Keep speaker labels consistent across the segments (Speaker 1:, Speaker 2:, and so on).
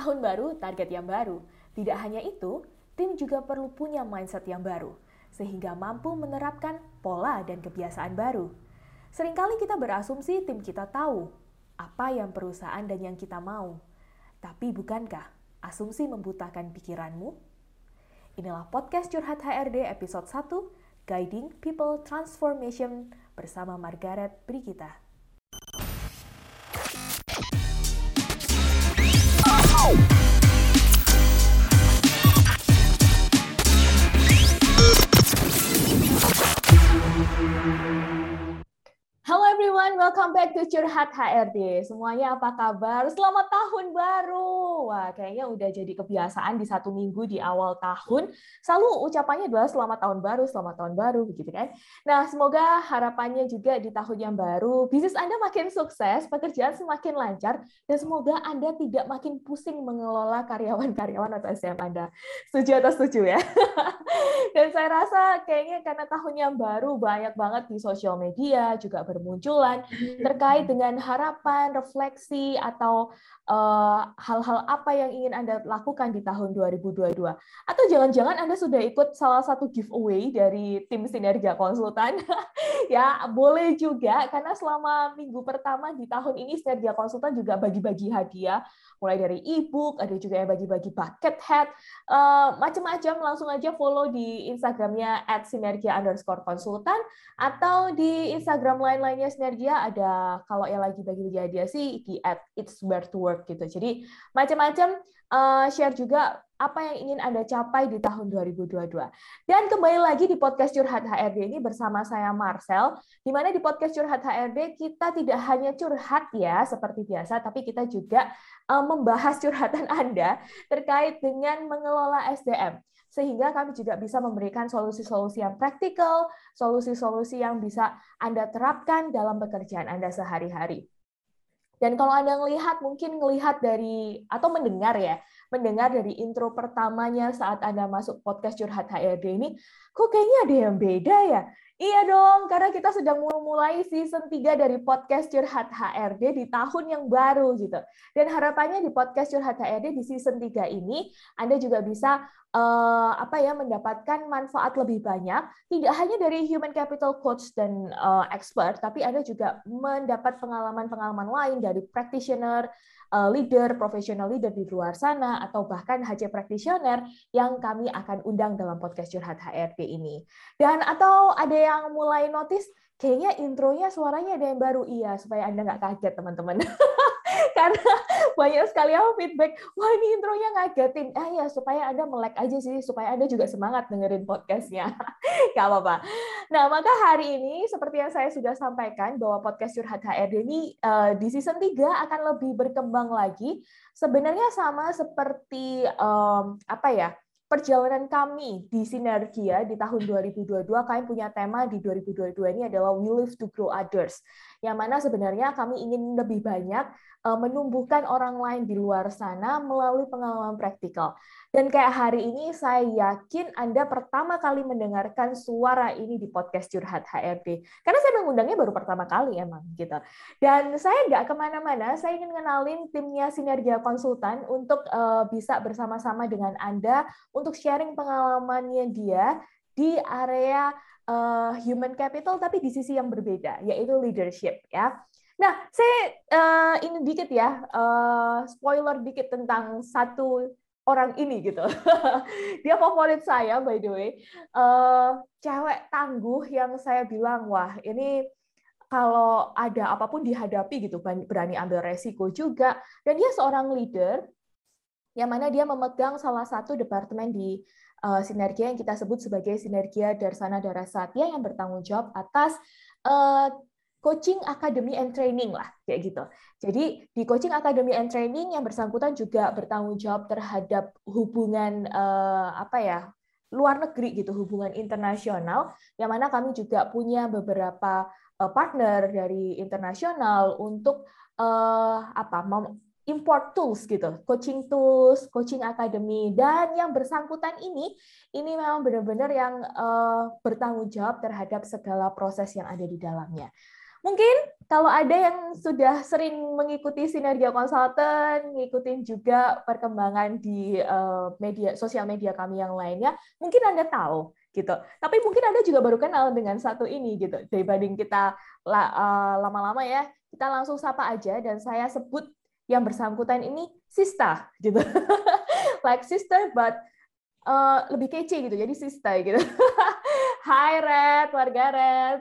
Speaker 1: Tahun baru, target yang baru. Tidak hanya itu, tim juga perlu punya mindset yang baru, sehingga mampu menerapkan pola dan kebiasaan baru. Seringkali kita berasumsi tim kita tahu apa yang perusahaan dan yang kita mau. Tapi bukankah asumsi membutakan pikiranmu? Inilah podcast Curhat HRD episode 1, Guiding People Transformation bersama Margaret Brigita. Everyone, welcome back to Curhat HRD. Semuanya apa kabar? Selamat tahun baru. Wah, kayaknya udah jadi kebiasaan di satu minggu di awal tahun. Selalu ucapannya adalah selamat tahun baru, selamat tahun baru, begitu kan? Nah, semoga harapannya juga di tahun yang baru, bisnis Anda makin sukses, pekerjaan semakin lancar, dan semoga Anda tidak makin pusing mengelola karyawan-karyawan atau SDM Anda. Setuju atau setuju ya? dan saya rasa kayaknya karena tahun yang baru banyak banget di sosial media juga ber terkait dengan harapan, refleksi, atau eh, hal-hal uh, apa yang ingin Anda lakukan di tahun 2022. Atau jangan-jangan Anda sudah ikut salah satu giveaway dari tim Sinergia Konsultan. ya, boleh juga, karena selama minggu pertama di tahun ini Sinergia Konsultan juga bagi-bagi hadiah, mulai dari e-book, ada juga yang bagi-bagi bucket hat, uh, macam-macam, langsung aja follow di Instagramnya at sinergia underscore konsultan, atau di Instagram lain lainnya Sinergia ada kalau yang lagi bagi-bagi hadiah sih di at it's where to work gitu. Jadi macam-macam uh, share juga apa yang ingin Anda capai di tahun 2022. Dan kembali lagi di podcast Curhat HRD ini bersama saya Marcel, di mana di podcast Curhat HRD kita tidak hanya curhat ya seperti biasa, tapi kita juga uh, membahas curhatan Anda terkait dengan mengelola SDM sehingga kami juga bisa memberikan solusi-solusi yang praktikal, solusi-solusi yang bisa Anda terapkan dalam pekerjaan Anda sehari-hari. Dan kalau Anda melihat, mungkin melihat dari, atau mendengar ya, mendengar dari intro pertamanya saat Anda masuk podcast Curhat HRD ini, kok kayaknya ada yang beda ya? Iya dong, karena kita sedang mulai season 3 dari podcast Curhat HRD di tahun yang baru gitu. Dan harapannya di podcast Curhat HRD di season 3 ini Anda juga bisa uh, apa ya mendapatkan manfaat lebih banyak, tidak hanya dari human capital coach dan uh, expert, tapi Anda juga mendapat pengalaman-pengalaman lain dari practitioner, uh, leader, profesional leader di luar sana, atau bahkan HC practitioner yang kami akan undang dalam podcast Curhat HRD ini. Dan atau ada yang mulai notice, kayaknya intronya suaranya ada yang baru. Iya, supaya Anda nggak kaget, teman-teman. Karena banyak sekali yang feedback, wah ini intronya ngagetin. Ah ya, supaya Anda melek aja sih, supaya Anda juga semangat dengerin podcastnya. Gak apa-apa. Nah, maka hari ini, seperti yang saya sudah sampaikan, bahwa podcast Curhat HRD ini uh, di season 3 akan lebih berkembang lagi. Sebenarnya sama seperti, um, apa ya, perjalanan kami di Sinergia di tahun 2022, kami punya tema di 2022 ini adalah We Live to Grow Others, yang mana sebenarnya kami ingin lebih banyak eh, menumbuhkan orang lain di luar sana melalui pengalaman praktikal. Dan kayak hari ini saya yakin Anda pertama kali mendengarkan suara ini di podcast Curhat HRD. Karena saya mengundangnya baru pertama kali emang gitu. Dan saya nggak ke mana-mana, saya ingin kenalin timnya Sinergia Konsultan untuk uh, bisa bersama-sama dengan Anda untuk sharing pengalamannya dia di area uh, human capital tapi di sisi yang berbeda, yaitu leadership ya. Nah, saya uh, ini dikit ya, uh, spoiler dikit tentang satu orang ini gitu. Dia favorit saya by the way. Uh, cewek tangguh yang saya bilang wah ini kalau ada apa pun dihadapi gitu berani ambil resiko juga dan dia seorang leader yang mana dia memegang salah satu departemen di uh, sinergia yang kita sebut sebagai sinergia Darsana Darasatya yang bertanggung jawab atas uh, coaching academy and training lah kayak gitu. Jadi di coaching academy and training yang bersangkutan juga bertanggung jawab terhadap hubungan uh, apa ya luar negeri gitu, hubungan internasional yang mana kami juga punya beberapa uh, partner dari internasional untuk uh, apa import tools gitu, coaching tools, coaching academy dan yang bersangkutan ini ini memang benar-benar yang uh, bertanggung jawab terhadap segala proses yang ada di dalamnya. Mungkin kalau ada yang sudah sering mengikuti Sinergia Consultant, ngikutin juga perkembangan di uh, media sosial media kami yang lainnya, mungkin Anda tahu gitu. Tapi mungkin Anda juga baru kenal dengan satu ini gitu. Dibanding kita uh, lama-lama ya, kita langsung sapa aja dan saya sebut yang bersangkutan ini Sista gitu. like sister but uh, lebih kece gitu. Jadi Sista gitu. Hai Red, warga Red.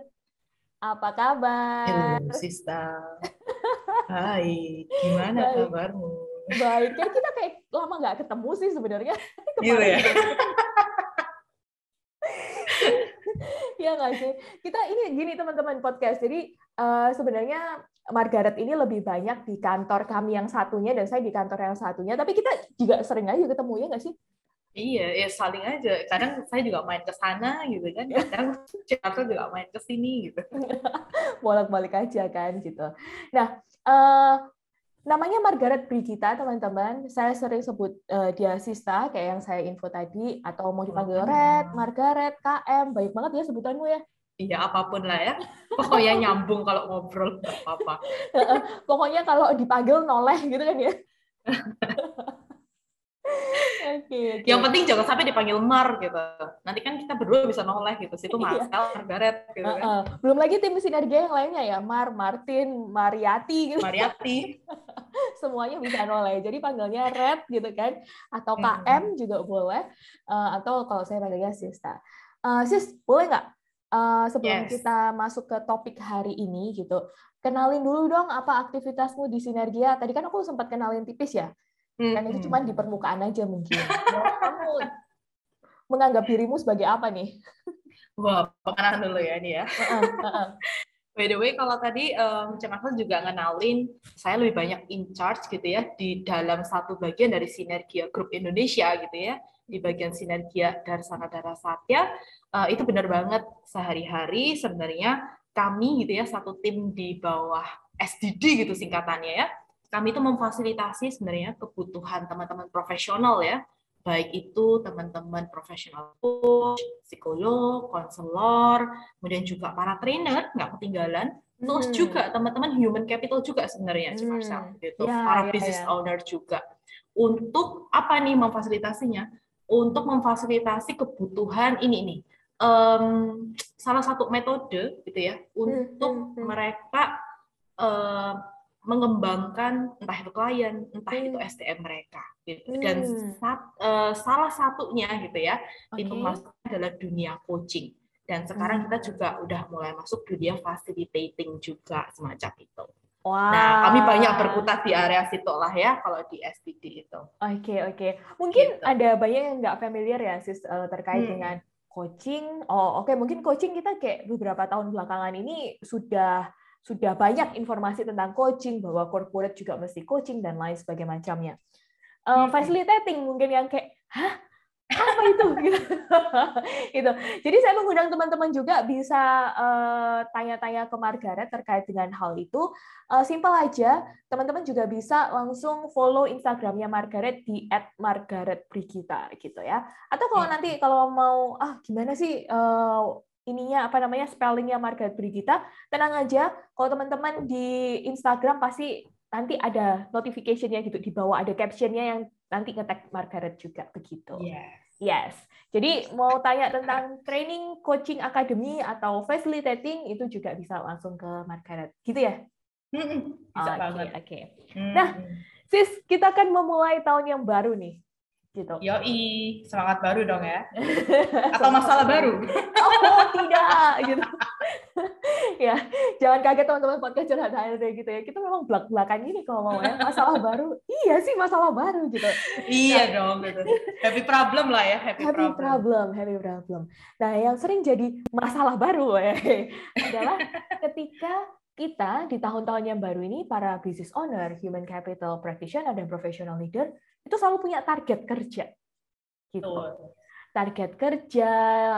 Speaker 1: Apa kabar?
Speaker 2: Halo, Sista. Hai, gimana Baik. kabarmu?
Speaker 1: Baik, kan kita kayak lama nggak ketemu sih sebenarnya.
Speaker 2: Iya ya.
Speaker 1: Iya nggak sih? Kita ini gini teman-teman podcast. Jadi uh, sebenarnya Margaret ini lebih banyak di kantor kami yang satunya dan saya di kantor yang satunya. Tapi kita juga sering aja ketemu ya nggak sih?
Speaker 2: Iya, ya saling aja. Kadang saya juga main ke sana gitu kan. Kadang Jakarta juga main ke sini gitu.
Speaker 1: Bolak-balik aja kan gitu. Nah, uh, namanya Margaret Brigita teman-teman. Saya sering sebut uh, dia Sista kayak yang saya info tadi atau mau dipanggil Red, Margaret, KM. Baik banget ya sebutanmu ya.
Speaker 2: Iya, apa pun lah ya. Pokoknya nyambung kalau ngobrol apa-apa.
Speaker 1: Pokoknya kalau dipanggil noleh gitu kan ya.
Speaker 2: okay, okay. Yang penting jangan sampai dipanggil Mar gitu. Nanti kan kita berdua bisa noleh gitu. Situ iya. Marcel, Margaret gitu kan. Uh, uh.
Speaker 1: Belum lagi tim sinergi yang lainnya ya, Mar, Martin, Mariati gitu.
Speaker 2: Mariati.
Speaker 1: Semuanya bisa noleh. Jadi panggilnya Red gitu kan atau KM hmm. juga boleh uh, atau kalau saya panggilnya Sista. Uh, sis, boleh nggak uh, sebelum yes. kita masuk ke topik hari ini gitu, kenalin dulu dong apa aktivitasmu di Sinergia. Tadi kan aku sempat kenalin tipis ya kan itu cuma di permukaan aja mungkin. Kamu menganggap dirimu sebagai apa nih?
Speaker 2: Wah, perkenalan dulu ya ini ya. By the way, kalau tadi um, Cem juga ngenalin, saya lebih banyak in charge gitu ya di dalam satu bagian dari Sinergia Group Indonesia gitu ya, di bagian Sinergia Darsana Darasatya. Uh, itu benar banget sehari-hari sebenarnya kami gitu ya satu tim di bawah SDD gitu singkatannya ya kami itu memfasilitasi sebenarnya kebutuhan teman-teman profesional ya, baik itu teman-teman profesional coach, psikolog, konselor, kemudian juga para trainer nggak ketinggalan, terus hmm. juga teman-teman human capital juga sebenarnya, hmm. gitu, ya, para ya, business ya. owner juga. Untuk apa nih memfasilitasinya? Untuk memfasilitasi kebutuhan ini nih. Um, salah satu metode gitu ya hmm, untuk hmm, hmm. mereka uh, mengembangkan entah itu klien, entah hmm. itu SDM mereka. Gitu. Dan hmm. sat, uh, salah satunya gitu ya, okay. itu adalah dunia coaching. Dan sekarang hmm. kita juga udah mulai masuk dunia facilitating juga semacam itu. Wow. Nah, kami banyak berkutat di area situ lah ya kalau di SPD itu.
Speaker 1: Oke, okay, oke. Okay. Mungkin gitu. ada banyak yang nggak familiar ya sis uh, terkait hmm. dengan coaching. Oh, oke, okay. mungkin coaching kita kayak beberapa tahun belakangan ini sudah sudah banyak informasi tentang coaching bahwa corporate juga mesti coaching dan lain sebagainya macamnya. Uh, facilitating mungkin yang kayak hah apa itu gitu. gitu. Jadi saya mengundang teman-teman juga bisa uh, tanya-tanya ke Margaret terkait dengan hal itu. Uh, simple aja, teman-teman juga bisa langsung follow Instagramnya Margaret di @margaretbrigita gitu ya. Atau kalau hmm. nanti kalau mau ah gimana sih uh, ininya apa namanya spellingnya Margaret Brigita, tenang aja. Kalau teman-teman di Instagram pasti nanti ada notification-nya gitu di bawah ada captionnya yang nanti ngetek Margaret juga begitu.
Speaker 2: Yes.
Speaker 1: Yes. Jadi mau tanya tentang training coaching academy atau facilitating itu juga bisa langsung ke Margaret. Gitu ya?
Speaker 2: Bisa
Speaker 1: okay, Oke. Okay. Nah, sis kita akan memulai tahun yang baru nih gitu.
Speaker 2: Yoi, semangat baru dong ya. Atau masalah baru?
Speaker 1: oh, tidak gitu. ya, jangan kaget teman-teman podcast curhat HRD gitu ya. Kita memang belak-belakan ini kalau mau ya. Masalah baru. Iya sih masalah baru gitu.
Speaker 2: iya nah, dong gitu. Happy problem lah ya, happy,
Speaker 1: happy problem. problem. Happy problem. Nah, yang sering jadi masalah baru ya, adalah ketika kita di tahun-tahun yang baru ini para business owner, human capital practitioner dan professional leader itu selalu punya target kerja. Gitu. Target kerja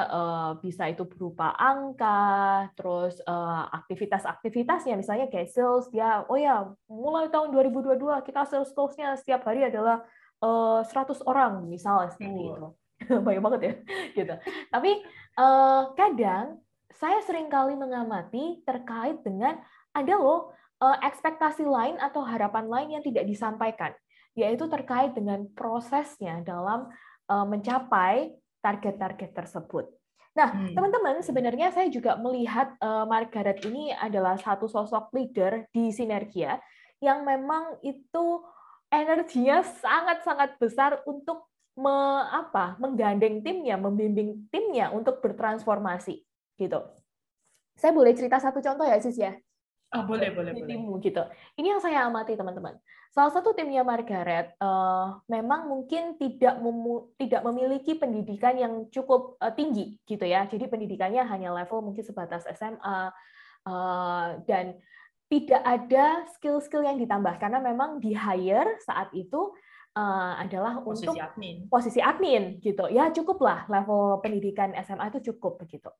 Speaker 1: eh, bisa itu berupa angka, terus eh, aktivitas-aktivitasnya misalnya kayak sales dia oh ya, mulai tahun 2022 kita sales goals-nya setiap hari adalah 100 eh, orang misalnya seperti itu. Banyak banget ya gitu. Tapi kadang saya sering kali mengamati terkait dengan ada loh eh, ekspektasi lain atau harapan lain yang tidak disampaikan, yaitu terkait dengan prosesnya dalam eh, mencapai target-target tersebut. Nah, hmm. teman-teman, sebenarnya saya juga melihat uh, Margaret ini adalah satu sosok leader di Sinergia yang memang itu energinya sangat-sangat besar untuk me, apa, menggandeng timnya, membimbing timnya untuk bertransformasi gitu. Saya boleh cerita satu contoh ya, Sis ya?
Speaker 2: Oh, boleh, boleh,
Speaker 1: di timmu gitu. Ini yang saya amati teman-teman. Salah satu timnya Margaret uh, memang mungkin tidak memu tidak memiliki pendidikan yang cukup uh, tinggi gitu ya. Jadi pendidikannya hanya level mungkin sebatas SMA uh, eh, dan tidak ada skill-skill yang ditambah karena memang di hire saat itu uh, adalah posisi untuk admin. posisi admin gitu. Ya cukuplah level pendidikan SMA itu cukup begitu.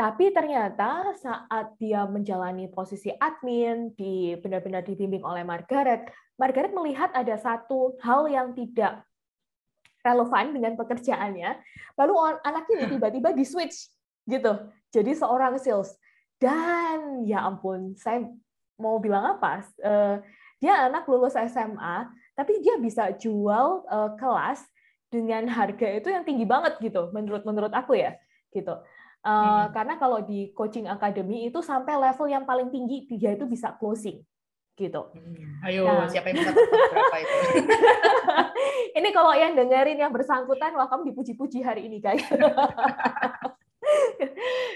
Speaker 1: Tapi ternyata saat dia menjalani posisi admin, di benar-benar dibimbing oleh Margaret, Margaret melihat ada satu hal yang tidak relevan dengan pekerjaannya. Lalu anak ini tiba-tiba di switch gitu, jadi seorang sales. Dan ya ampun, saya mau bilang apa? Eh, dia anak lulus SMA, tapi dia bisa jual eh, kelas dengan harga itu yang tinggi banget gitu, menurut menurut aku ya, gitu. Uh, hmm. Karena kalau di coaching academy itu sampai level yang paling tinggi dia itu bisa closing gitu.
Speaker 2: Hmm. Ayo nah. siapa yang bisa berapa itu?
Speaker 1: ini kalau yang dengerin yang bersangkutan, wah kamu dipuji-puji hari ini guys.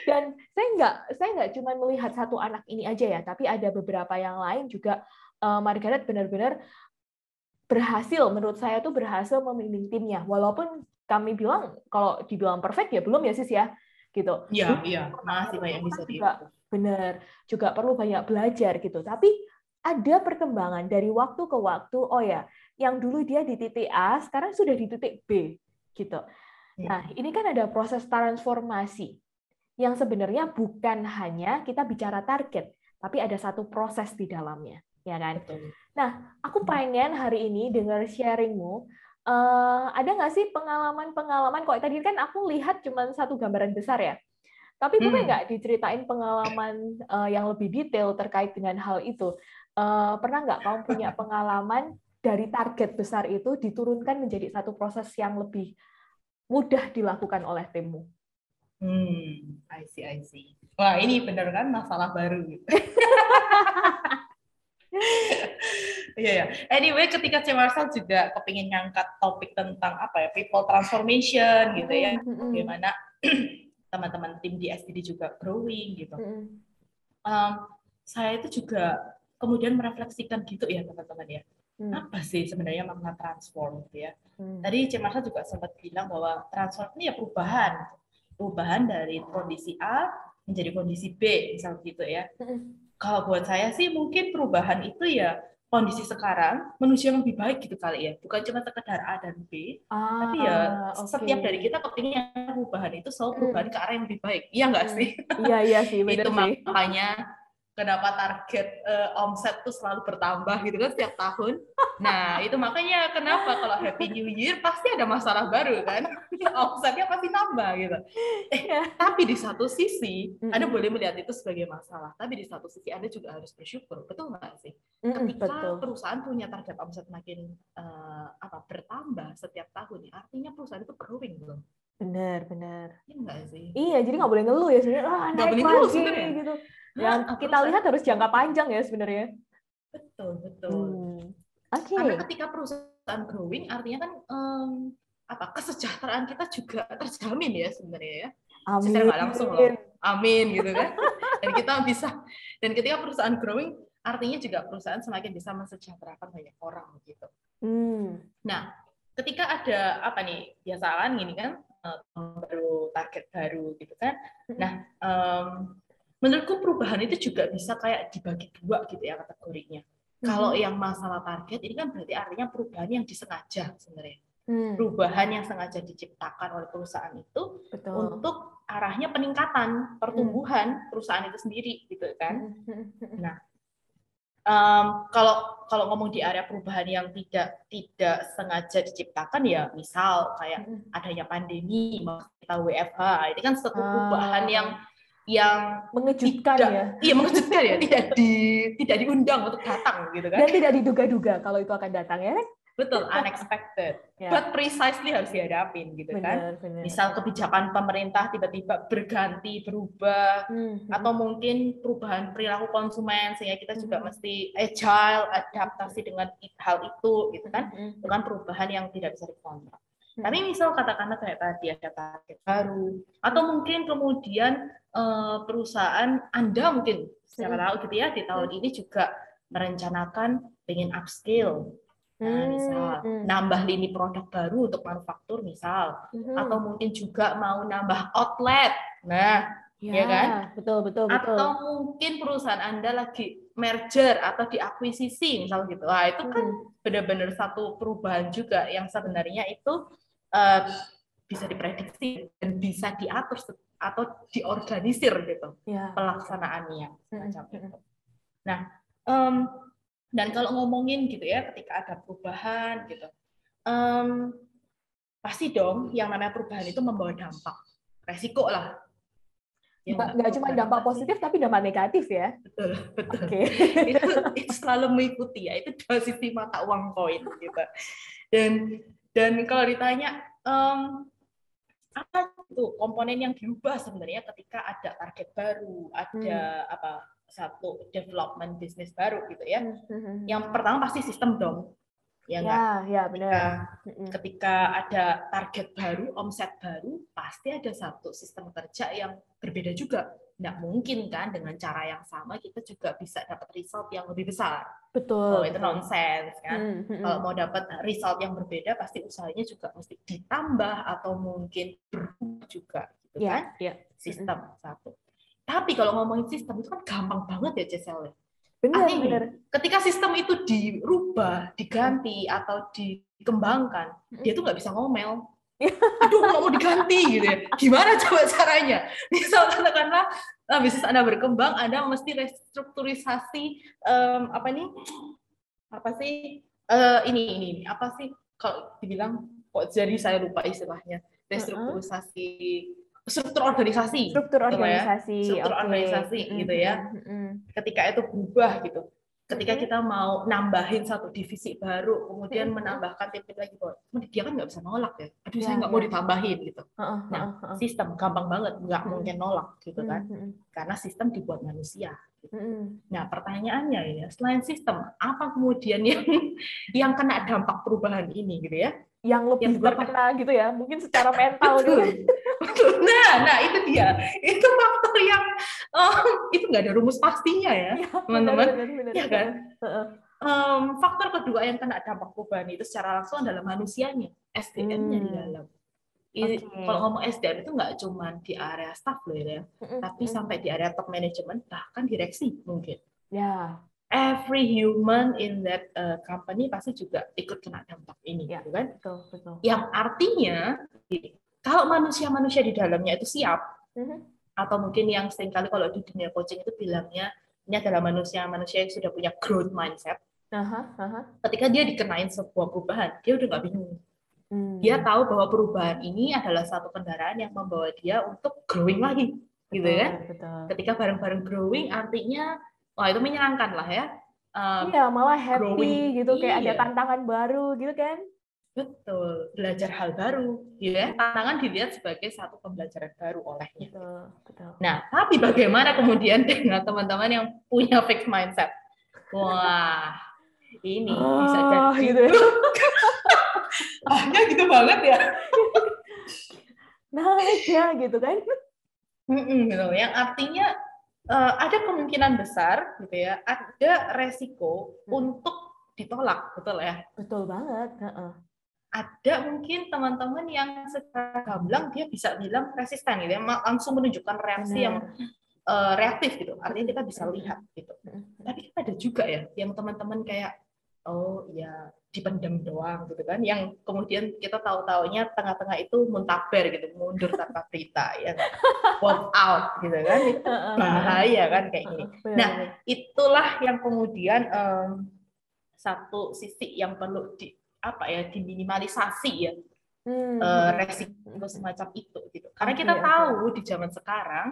Speaker 1: Dan saya nggak saya nggak cuma melihat satu anak ini aja ya, tapi ada beberapa yang lain juga. Uh, Margaret benar-benar berhasil menurut saya tuh berhasil memimpin timnya walaupun kami bilang kalau dibilang perfect ya belum ya sis ya gitu.
Speaker 2: Iya, iya, masih banyak bisa
Speaker 1: juga benar, juga perlu banyak belajar gitu. Tapi ada perkembangan dari waktu ke waktu. Oh ya, yang dulu dia di titik A, sekarang sudah di titik B gitu. Iya. Nah, ini kan ada proses transformasi yang sebenarnya bukan hanya kita bicara target, tapi ada satu proses di dalamnya, ya kan? Betul. Nah, aku pengen hari ini dengar sharingmu uh, ada nggak sih pengalaman-pengalaman kok tadi kan aku lihat cuma satu gambaran besar ya tapi boleh hmm. nggak diceritain pengalaman uh, yang lebih detail terkait dengan hal itu uh, pernah nggak kamu punya pengalaman dari target besar itu diturunkan menjadi satu proses yang lebih mudah dilakukan oleh timmu?
Speaker 2: Hmm, I see, I see. Wah, ini benar kan masalah baru. Iya ya. Anyway, ketika C Marcel juga kepingin ngangkat topik tentang apa ya people transformation gitu ya, bagaimana teman-teman tim di SDD juga growing gitu. Um, saya itu juga kemudian merefleksikan gitu ya teman-teman ya. Hmm. Apa sih sebenarnya makna transform gitu ya? Hmm. Tadi C Marcel juga sempat bilang bahwa transform ini ya perubahan, perubahan dari kondisi A menjadi kondisi B misal gitu ya. Kalau buat saya sih mungkin perubahan itu ya kondisi sekarang manusia yang lebih baik gitu kali ya bukan cuma sekedar A dan B ah, tapi ya okay. setiap dari kita kepingin perubahan itu selalu perubahan hmm. ke arah yang lebih baik iya nggak hmm. sih
Speaker 1: iya iya sih
Speaker 2: benar itu sih. makanya kenapa target uh, omset tuh selalu bertambah gitu kan setiap tahun. Nah, itu makanya kenapa kalau Happy New Year pasti ada masalah baru kan. Omsetnya pasti tambah gitu. Eh, yeah. tapi di satu sisi mm-hmm. Anda boleh melihat itu sebagai masalah, tapi di satu sisi Anda juga harus bersyukur. Betul nggak sih? Mm-hmm, Ketika betul. perusahaan punya target omset makin uh, apa bertambah setiap tahun, ya, artinya perusahaan itu growing belum?
Speaker 1: Benar, benar.
Speaker 2: Iya enggak sih?
Speaker 1: Iya, jadi nggak boleh ngeluh ya sebenarnya. Ah, naik boleh ngeluh sebenarnya. gitu yang nah, kita lihat harus jangka panjang ya sebenarnya.
Speaker 2: Betul, betul. Hmm. Okay. Karena ketika perusahaan growing, artinya kan um, apa kesejahteraan kita juga terjamin ya sebenarnya ya. Amin. Secara nggak langsung loh. Amin gitu kan. dan kita bisa dan ketika perusahaan growing, artinya juga perusahaan semakin bisa mensejahterakan banyak orang gitu. Hmm. Nah, ketika ada apa nih biasa kan gini kan eh, baru target baru gitu kan. Nah, um, menurutku perubahan itu juga bisa kayak dibagi dua gitu ya kategorinya. Hmm. Kalau yang masalah target ini kan berarti artinya perubahan yang disengaja sebenarnya. Hmm. Perubahan yang sengaja diciptakan oleh perusahaan itu Betul. untuk arahnya peningkatan pertumbuhan hmm. perusahaan itu sendiri gitu kan. Nah, um, kalau kalau ngomong di area perubahan yang tidak tidak sengaja diciptakan ya misal kayak adanya pandemi kita WFH ini kan satu perubahan yang yang
Speaker 1: mengejutkan
Speaker 2: tidak,
Speaker 1: ya.
Speaker 2: Iya, mengejutkan ya, tidak di tidak diundang untuk datang gitu kan.
Speaker 1: Dan tidak diduga-duga kalau itu akan datang ya kan?
Speaker 2: Betul, unexpected. yeah. But precisely harus dihadapin gitu bener, kan. Bener. Misal kebijakan pemerintah tiba-tiba berganti, berubah, hmm, hmm. atau mungkin perubahan perilaku konsumen sehingga kita juga hmm. mesti agile, adaptasi dengan hal itu gitu kan. Hmm. Dengan perubahan yang tidak bisa dikontrol. Hmm. Tapi misal katakanlah kayak tadi ada target baru atau mungkin kemudian uh, perusahaan Anda mungkin secara hmm. tahu gitu ya di tahun hmm. ini juga merencanakan pengen upscale Nah, misal hmm. nambah lini produk baru untuk manufaktur misal hmm. atau mungkin juga mau nambah outlet. Nah, ya, ya kan?
Speaker 1: Betul, betul, betul.
Speaker 2: Atau mungkin perusahaan Anda lagi merger atau diakuisisi misal gitu. Wah, itu kan hmm. benar-benar satu perubahan juga yang sebenarnya itu uh, bisa diprediksi dan bisa diatur atau diorganisir gitu ya. pelaksanaannya semacam hmm. itu. Nah, um, dan kalau ngomongin gitu ya, ketika ada perubahan gitu, um, pasti dong yang namanya perubahan itu membawa dampak, resiko lah.
Speaker 1: Ya, nggak cuma dampak positif, tapi dampak negatif ya.
Speaker 2: Betul, betul. Okay. itu, itu selalu mengikuti ya, itu dua sisi mata uang koin gitu. Dan dan kalau ditanya um, apa itu komponen yang diubah sebenarnya ketika ada target baru, ada hmm. apa satu development bisnis baru gitu ya. Mm-hmm. Yang pertama pasti sistem dong.
Speaker 1: Ya, ya, ya benar.
Speaker 2: Ketika, mm-hmm. ketika ada target baru, omset baru, pasti ada satu sistem kerja yang berbeda juga. Nggak mungkin kan dengan cara yang sama kita juga bisa dapat result yang lebih besar.
Speaker 1: Betul.
Speaker 2: Oh, itu nonsense kan. Mm-hmm. Kalau mau dapat result yang berbeda, pasti usahanya juga mesti ditambah atau mungkin berubah juga, gitu yeah, kan? Yeah. Sistem mm-hmm. satu. Tapi kalau ngomongin sistem itu kan gampang banget ya Cesel.
Speaker 1: Benar, Artinya, benar.
Speaker 2: Ketika sistem itu dirubah, diganti atau dikembangkan, dia tuh nggak bisa ngomel. Aduh, nggak mau diganti gitu ya. Gimana coba caranya? Misal katakanlah uh, bisnis Anda berkembang, Anda mesti restrukturisasi um, apa nih? Apa sih? Uh, ini ini apa sih? Kalau dibilang kok jadi saya lupa istilahnya. Restrukturisasi struktur organisasi
Speaker 1: struktur gitu ya. organisasi
Speaker 2: ya. struktur okay. organisasi mm -hmm. gitu ya mm -hmm. ketika itu berubah gitu ketika mm -hmm. kita mau nambahin satu divisi baru kemudian mm -hmm. menambahkan tim lagi bahwa dia kan nggak bisa nolak ya aduh yeah, saya nggak yeah. mau ya. ditambahin gitu uh -uh, nah uh -uh. sistem gampang banget nggak mm -hmm. mungkin nolak gitu kan mm -hmm. karena sistem dibuat manusia gitu. mm -hmm. nah pertanyaannya ya selain sistem apa kemudian yang yang kena dampak perubahan ini gitu ya
Speaker 1: yang lebih yang terkena gitu ya mungkin secara mental gitu
Speaker 2: nah nah itu dia. Itu faktor yang um, itu nggak ada rumus pastinya ya iya, teman-teman. ya, kan? Um, faktor kedua yang kena dampak perubahan itu secara langsung adalah manusianya SDM-nya hmm. di dalam. Okay. Kalau ngomong SDM itu nggak cuma di area staff loh ya, mm-hmm. tapi sampai di area top management bahkan direksi mungkin.
Speaker 1: Ya
Speaker 2: every human in that uh, company pasti juga ikut kena dampak ini, ya, gitu kan?
Speaker 1: Betul, betul.
Speaker 2: Yang artinya, kalau manusia-manusia di dalamnya itu siap, uh-huh. atau mungkin yang sering kali kalau di dunia coaching itu bilangnya ini adalah manusia-manusia yang sudah punya growth mindset. Uh-huh, uh-huh. Ketika dia dikenain sebuah perubahan, dia udah nggak bingung. Hmm. Dia tahu bahwa perubahan ini adalah satu kendaraan yang membawa dia untuk growing lagi, gitu betul, kan? Betul. Ketika bareng-bareng growing, artinya wah itu menyenangkan lah ya.
Speaker 1: Um, iya, malah happy growing. gitu, kayak iya. ada tantangan baru gitu kan.
Speaker 2: Betul, belajar hal baru, ya. Tantangan dilihat sebagai satu pembelajaran baru olehnya. Betul, betul. Nah, tapi bagaimana kemudian dengan teman-teman yang punya fixed mindset? Wah, ini oh, bisa jadi gitu. ah, gitu banget ya.
Speaker 1: Nah, ya gitu kan.
Speaker 2: Mm -mm, gitu. Yang artinya uh, ada kemungkinan besar gitu ya, ada resiko hmm. untuk ditolak, betul ya?
Speaker 1: Betul banget. Uh -uh.
Speaker 2: Ada mungkin teman-teman yang secara gamblang dia bisa bilang resisten gitu ya, langsung menunjukkan reaksi Benar. yang uh, reaktif gitu. Artinya kita bisa lihat gitu. Tapi ada juga ya yang teman-teman kayak oh ya dipendam doang gitu kan. Yang kemudian kita tahu taunya tengah-tengah itu muntaber gitu mundur tanpa berita ya walk out gitu kan itu bahaya kan kayak gini. Nah itulah yang kemudian um, satu sisi yang perlu di apa ya diminimalisasi ya hmm. uh, resiko semacam itu gitu. Karena okay, kita tahu di zaman sekarang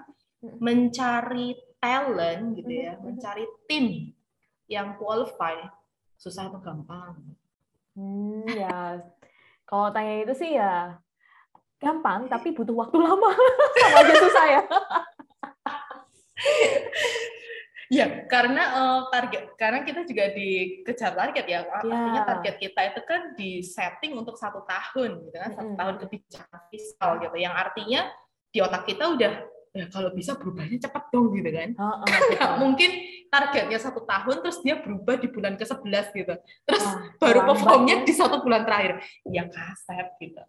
Speaker 2: mencari talent gitu ya, mencari tim yang qualify susah atau gampang?
Speaker 1: Hmm, ya. Kalau tanya itu sih ya gampang tapi butuh waktu lama. Sama aja susah ya.
Speaker 2: ya karena uh, target karena kita juga dikejar target ya. Artinya ya. target kita itu kan di setting untuk satu tahun gitu kan satu tahun kebijakan fiskal gitu. Yang artinya di otak kita udah ya kalau bisa berubahnya cepat dong gitu kan. Oh, oh, mungkin targetnya satu tahun terus dia berubah di bulan ke sebelas gitu. Terus oh, baru performnya ya. di satu bulan terakhir. Ya kasep gitu.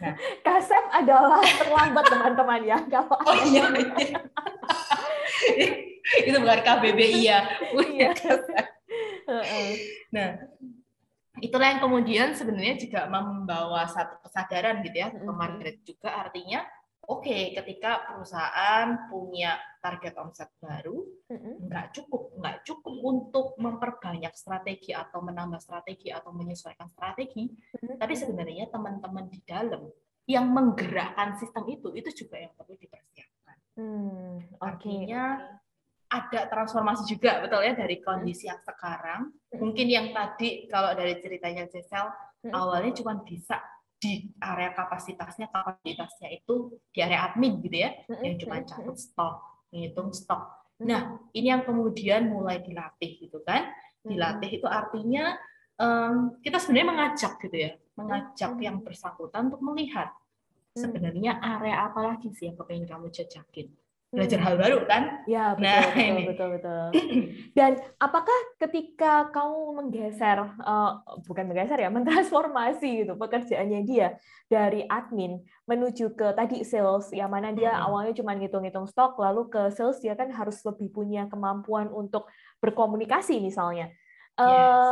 Speaker 1: Nah, kasep adalah terlambat teman-teman ya. Kalau oh iya. iya.
Speaker 2: Itu bukan KBBI ya. Iya. nah, itulah yang kemudian sebenarnya juga membawa satu kesadaran gitu ya ke Margaret juga artinya oke okay, ketika perusahaan punya target omset baru nggak cukup nggak cukup untuk memperbanyak strategi atau menambah strategi atau menyesuaikan strategi tapi sebenarnya teman-teman di dalam yang menggerakkan sistem itu itu juga yang perlu dipersiapkan. Hmm, okay. artinya ada transformasi juga betul ya dari kondisi yang sekarang. Mungkin yang tadi kalau dari ceritanya Cecil awalnya cuma bisa di area kapasitasnya kapasitasnya itu di area admin gitu ya yang cuma catat stok menghitung stok. Nah ini yang kemudian mulai dilatih gitu kan. Dilatih itu artinya um, kita sebenarnya mengajak gitu ya mengajak yang bersangkutan untuk melihat sebenarnya area apa lagi sih yang kepengen kamu jajakin belajar hal baru kan?
Speaker 1: Ya betul nah, betul, ini. betul betul. Dan apakah ketika kamu menggeser uh, bukan menggeser ya mentransformasi gitu pekerjaannya dia dari admin menuju ke tadi sales yang mana dia hmm. awalnya cuma ngitung-ngitung stok lalu ke sales dia kan harus lebih punya kemampuan untuk berkomunikasi misalnya. Uh,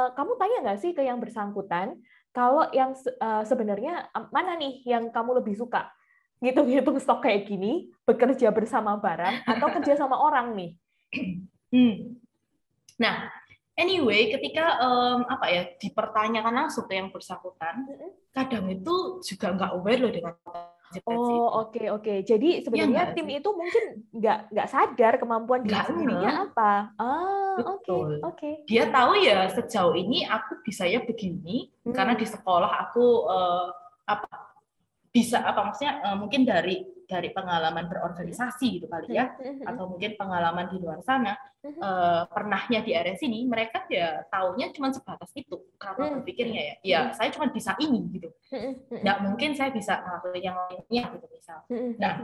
Speaker 1: yes. Kamu tanya nggak sih ke yang bersangkutan kalau yang uh, sebenarnya mana nih yang kamu lebih suka? Ngitung-ngitung stok kayak gini, bekerja bersama barang atau kerja sama orang nih?
Speaker 2: Hmm. Nah, anyway, ketika um, apa ya dipertanyakan langsung ke yang bersangkutan, kadang itu juga nggak aware loh dengan
Speaker 1: Oh oke okay, oke. Okay. Jadi sebenarnya ya, tim itu mungkin nggak nggak sadar kemampuan dia sendirinya apa. Ah oke oke. Okay, okay.
Speaker 2: Dia tahu ya sejauh ini aku bisa ya begini hmm. karena di sekolah aku uh, apa bisa apa maksudnya uh, mungkin dari dari pengalaman berorganisasi gitu kali ya mm-hmm. atau mungkin pengalaman di luar sana uh, pernahnya di area sini mereka ya taunya cuma sebatas itu kalau mm-hmm. berpikirnya ya. Ya saya cuma bisa ini gitu. Nggak mungkin saya bisa ngelakuin yang lainnya gitu misal. Nah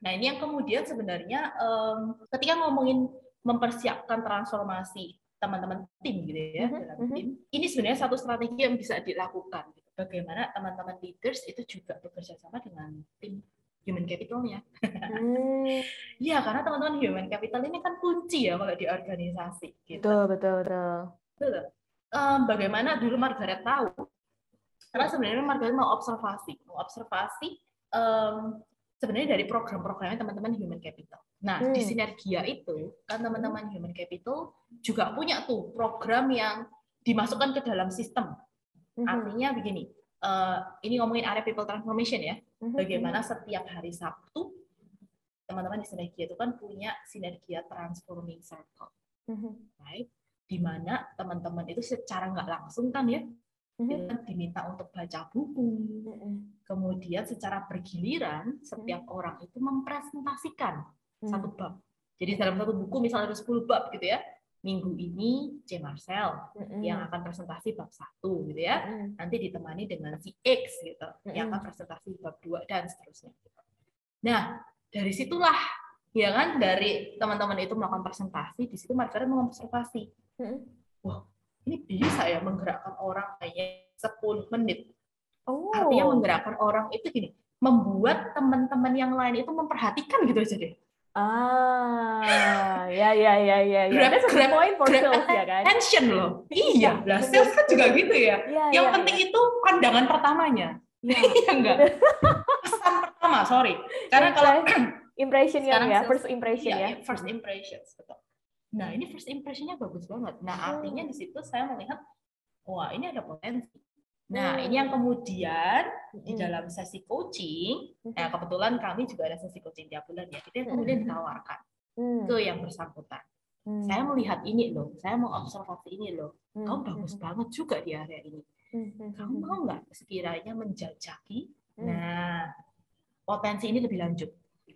Speaker 2: nah ini yang kemudian sebenarnya um, ketika ngomongin mempersiapkan transformasi teman-teman tim gitu ya dalam tim ini sebenarnya satu strategi yang bisa dilakukan bagaimana teman-teman leaders itu juga bekerja sama dengan tim human capitalnya. Hmm. ya karena teman-teman human capital ini kan kunci ya kalau di organisasi.
Speaker 1: Gitu. Betul betul betul.
Speaker 2: betul. Um, bagaimana dulu Margaret tahu? Karena sebenarnya Margaret mau observasi, mau observasi um, sebenarnya dari program-programnya teman-teman human capital. Nah hmm. di sinergia itu kan teman-teman human capital juga punya tuh program yang dimasukkan ke dalam sistem hmm Artinya begini, uh, ini ngomongin area people transformation ya. Mm-hmm. Bagaimana setiap hari Sabtu teman-teman di Sinergia itu kan punya Sinergia Transforming Circle, mm-hmm. right? Di mana teman-teman itu secara nggak langsung kan ya, mm-hmm. kan diminta untuk baca buku. Mm-hmm. Kemudian secara bergiliran setiap mm-hmm. orang itu mempresentasikan mm-hmm. satu bab. Jadi dalam satu buku misalnya ada 10 bab gitu ya, minggu ini C Marcel mm-hmm. yang akan presentasi bab satu gitu ya. Mm-hmm. Nanti ditemani dengan si X gitu mm-hmm. yang akan presentasi bab dua dan seterusnya. Gitu. Nah, dari situlah ya kan dari teman-teman itu melakukan presentasi, di situ mereka mengobservasi. Mm-hmm. Wah, ini bisa ya menggerakkan orang kayak 10 menit. Oh. Artinya menggerakkan orang itu gini, membuat teman-teman yang lain itu memperhatikan gitu aja deh
Speaker 1: Ah, ya ya ya ya ya. Grab, That's grab, point for grab sales ya kan.
Speaker 2: Attention loh. Iya, lah sales kan juga gitu ya. ya yang ya, penting ya. itu pandangan pertamanya. Ya. iya enggak? Pesan pertama, sorry. Karena kalau
Speaker 1: impression ya, ya, first impression ya.
Speaker 2: ya. First impressions, betul. Nah, ini first impressionnya bagus banget. Nah, artinya di situ saya melihat, wah ini ada potensi. Nah, hmm. ini yang kemudian di hmm. dalam sesi coaching, nah kebetulan kami juga ada sesi coaching tiap bulan ya, kita kemudian ditawarkan ke yang bersangkutan. Saya melihat ini loh, saya mau observasi ini loh. Kamu bagus banget juga di area ini. Kamu mau nggak sekiranya menjajaki? Nah, potensi ini lebih lanjut.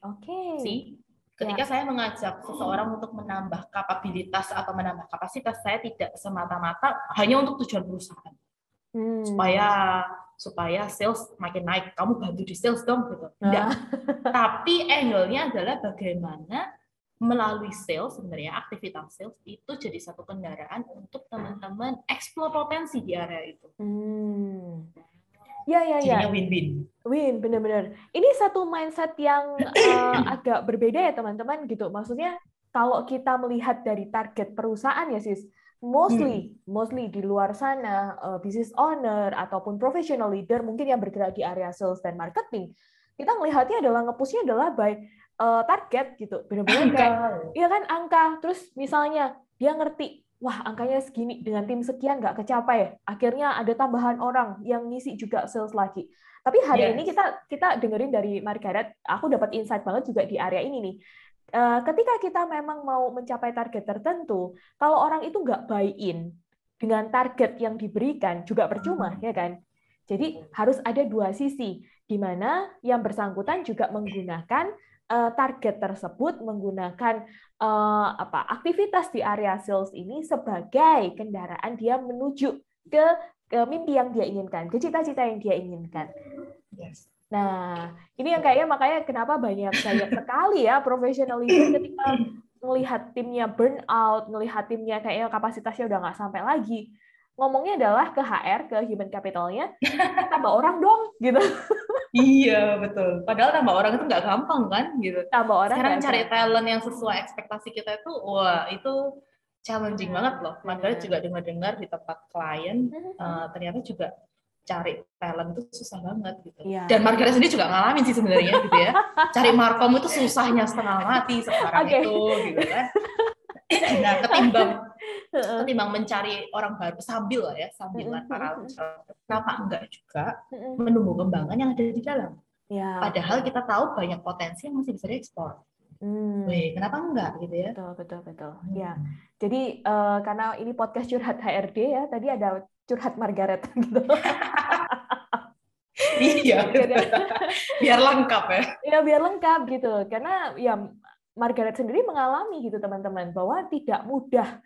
Speaker 1: Oke. Okay.
Speaker 2: Ketika ya. saya mengajak seseorang untuk menambah kapabilitas atau menambah kapasitas, saya tidak semata-mata hanya untuk tujuan perusahaan hmm. supaya supaya sales makin naik. Kamu bantu di sales dong gitu. Enggak. Ah. Tapi angle-nya adalah bagaimana melalui sales sebenarnya aktivitas sales itu jadi satu kendaraan untuk teman-teman eksplor potensi di area itu. Hmm.
Speaker 1: Ya ya
Speaker 2: ya. win-win.
Speaker 1: Win, benar-benar. Ini satu mindset yang uh, agak berbeda ya teman-teman gitu. Maksudnya kalau kita melihat dari target perusahaan ya sis, mostly hmm. mostly di luar sana uh, business owner ataupun professional leader mungkin yang bergerak di area sales dan marketing kita melihatnya adalah ngepusnya adalah by uh, target gitu. Benar-benar kayak iya kan angka. Terus misalnya dia ngerti wah angkanya segini dengan tim sekian nggak kecapai akhirnya ada tambahan orang yang ngisi juga sales lagi. Tapi hari yes. ini kita kita dengerin dari Margaret aku dapat insight banget juga di area ini nih ketika kita memang mau mencapai target tertentu, kalau orang itu nggak buy-in dengan target yang diberikan juga percuma, hmm. ya kan? Jadi harus ada dua sisi, di mana yang bersangkutan juga menggunakan uh, target tersebut, menggunakan uh, apa aktivitas di area sales ini sebagai kendaraan dia menuju ke, ke mimpi yang dia inginkan, ke cita-cita yang dia inginkan. Yes. Nah, ini yang kayaknya makanya kenapa banyak banyak sekali ya profesional leader ketika melihat timnya burn out, melihat timnya kayaknya kapasitasnya udah nggak sampai lagi. Ngomongnya adalah ke HR, ke human capitalnya, tambah orang dong, gitu.
Speaker 2: Iya, betul. Padahal tambah orang itu nggak gampang kan, gitu.
Speaker 1: Tambah orang.
Speaker 2: Sekarang cari talent yang sesuai ekspektasi kita itu, wah itu challenging banget loh. Makanya juga dengar-dengar di tempat klien, uh, ternyata juga cari talent itu susah banget gitu. Ya. Dan Margaret sendiri juga ngalamin sih sebenarnya gitu ya. Cari markom itu susahnya setengah mati sekarang okay. itu gitu kan. Nah, ketimbang ketimbang mencari orang baru sambil lah ya, sambilan para kenapa enggak juga menunggu kembangan yang ada di dalam. Ya. Padahal kita tahu banyak potensi yang masih bisa diekspor. Hmm. Wih, kenapa enggak gitu ya?
Speaker 1: Betul, betul, betul. Hmm. Ya. Jadi uh, karena ini podcast curhat HRD ya, tadi ada curhat Margaret gitu.
Speaker 2: iya, biar lengkap ya.
Speaker 1: Iya, biar lengkap gitu. Karena ya Margaret sendiri mengalami gitu teman-teman bahwa tidak mudah